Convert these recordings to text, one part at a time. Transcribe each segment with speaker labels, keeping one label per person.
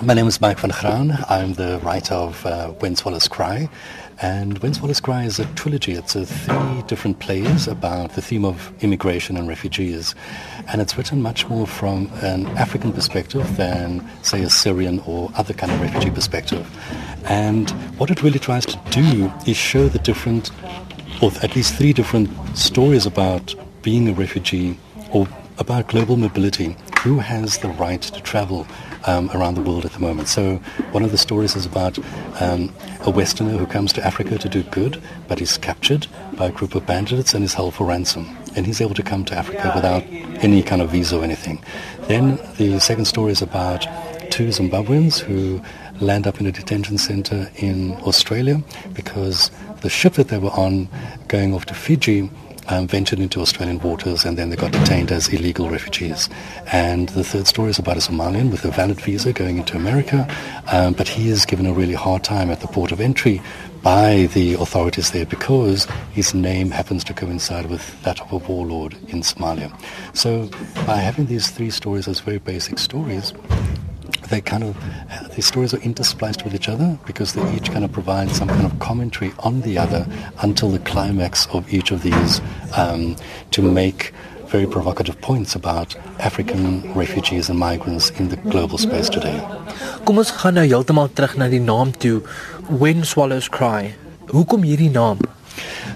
Speaker 1: My name is Mike van Graan. I'm the writer of uh, Cry. And When Cry is a trilogy. It's a three different plays about the theme of immigration and refugees. And it's written much more from an African perspective than, say, a Syrian or other kind of refugee perspective. And what it really tries to do is show the different, or at least three different stories about being a refugee or about global mobility. Who has the right to travel um, around the world at the moment? So one of the stories is about um, a Westerner who comes to Africa to do good, but is captured by a group of bandits and is held for ransom. And he's able to come to Africa without any kind of visa or anything. Then the second story is about two Zimbabweans who land up in a detention center in Australia because the ship that they were on going off to Fiji um, ventured into Australian waters and then they got detained as illegal refugees. And the third story is about a Somalian with a valid visa going into America, um, but he is given a really hard time at the port of entry by the authorities there because his name happens to coincide with that of a warlord in Somalia. So by having these three stories as very basic stories, they kind of these stories are interspliced with each other because they each kind of provide some kind of commentary on the other until the climax of each of these um, to make very provocative points about African refugees and migrants in the global space today.
Speaker 2: Kom ons gaan nou heeltemal terug na die naam toe When Swallows Cry. Hoekom hierdie naam?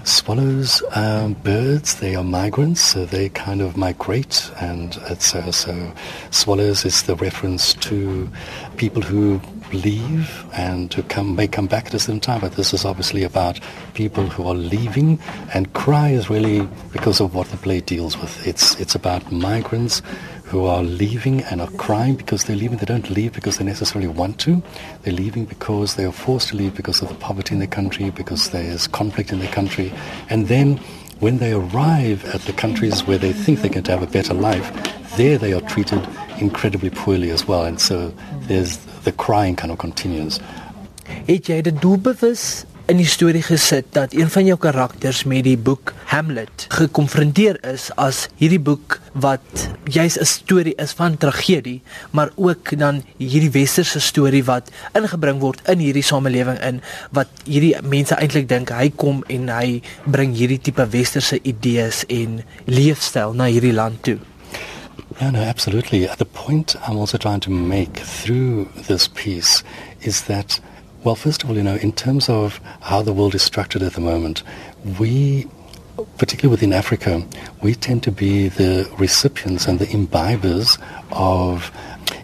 Speaker 1: Swallows, um, birds, they are migrants, so they kind of migrate, and uh, so swallows is the reference to people who leave and who come may come back at a certain time. But this is obviously about people who are leaving, and cry is really because of what the play deals with. It's it's about migrants who are leaving and are crying because they're leaving. They don't leave because they necessarily want to. They're leaving because they are forced to leave because of the poverty in the country, because there's conflict in the country. And then when they arrive at the countries where they think they're going to have a better life, there they are treated incredibly poorly as well. And so there's the crying kind of continues.
Speaker 2: Het jy dit doelbewus in die storie gesit dat een van jou karakters met die boek Hamlet gekonfronteer is as hierdie boek wat juis 'n storie is van tragedie, maar ook dan hierdie westerse storie wat ingebring word in hierdie samelewing in wat hierdie mense eintlik dink hy kom en hy bring hierdie tipe westerse idees en leefstyl na hierdie land toe.
Speaker 1: Yeah, no, absolutely. The point I'm also trying to make through this piece is that Well, first of all, you know, in terms of how the world is structured at the moment, we, particularly within Africa, we tend to be the recipients and the imbibers of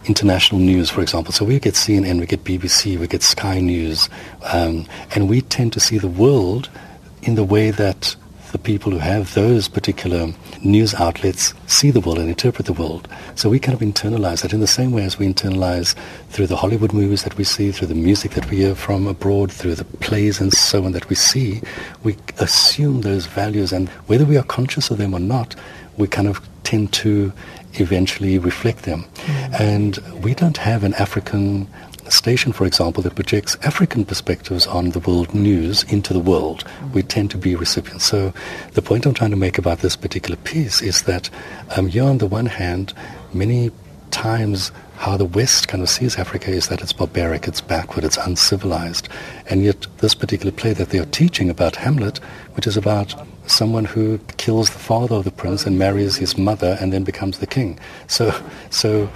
Speaker 1: international news, for example. So we get CNN, we get BBC, we get Sky News, um, and we tend to see the world in the way that the people who have those particular news outlets see the world and interpret the world. So we kind of internalize that in the same way as we internalize through the Hollywood movies that we see, through the music that we hear from abroad, through the plays and so on that we see, we assume those values and whether we are conscious of them or not, we kind of tend to eventually reflect them. Mm. And we don't have an African station, for example, that projects African perspectives on the world news into the world, we tend to be recipients. So the point I'm trying to make about this particular piece is that um, here on the one hand, many times how the West kind of sees Africa is that it's barbaric, it's backward, it's uncivilized. And yet this particular play that they are teaching about Hamlet, which is about someone who kills the father of the prince and marries his mother and then becomes the king. So, so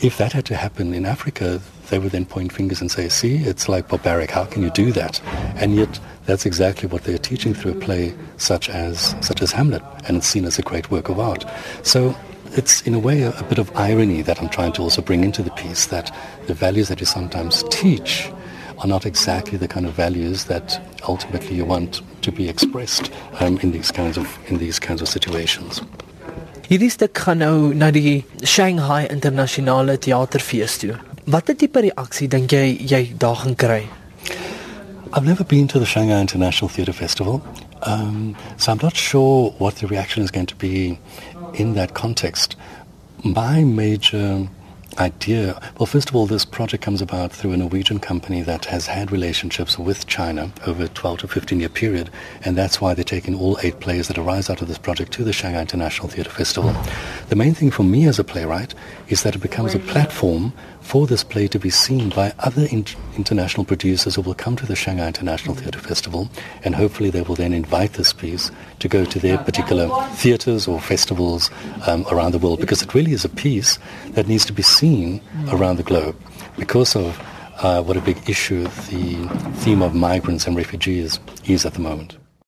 Speaker 1: if that had to happen in Africa, they would then point fingers and say, see, it's like barbaric, how can you do that? And yet that's exactly what they're teaching through a play such as, such as Hamlet, and it's seen as a great work of art. So it's in a way a, a bit of irony that I'm trying to also bring into the piece, that the values that you sometimes teach are not exactly the kind of values that ultimately you want to be expressed um, in these kinds of in these kinds of situations.
Speaker 2: Hierdie stuk gaan nou na die Shanghai Internasionale Theaterfees toe. Watter tipe reaksie dink jy jy daar gaan kry?
Speaker 1: I've never been to the Shanghai International Theatre Festival, um, so I'm not sure what the reaction is going to be in that context. My major idea, well, first of all, this project comes about through a Norwegian company that has had relationships with China over a 12 to 15 year period, and that's why they're taking all eight plays that arise out of this project to the Shanghai International Theatre Festival. The main thing for me as a playwright is that it becomes a platform for this play to be seen by other in- international producers who will come to the Shanghai International Theatre Festival, and hopefully they will then invite this piece to go to their particular theatres or festivals um, around the world, because it really is a piece that needs to be seen around the globe. Because of uh, what a big issue the theme of migrants and refugees is at the moment.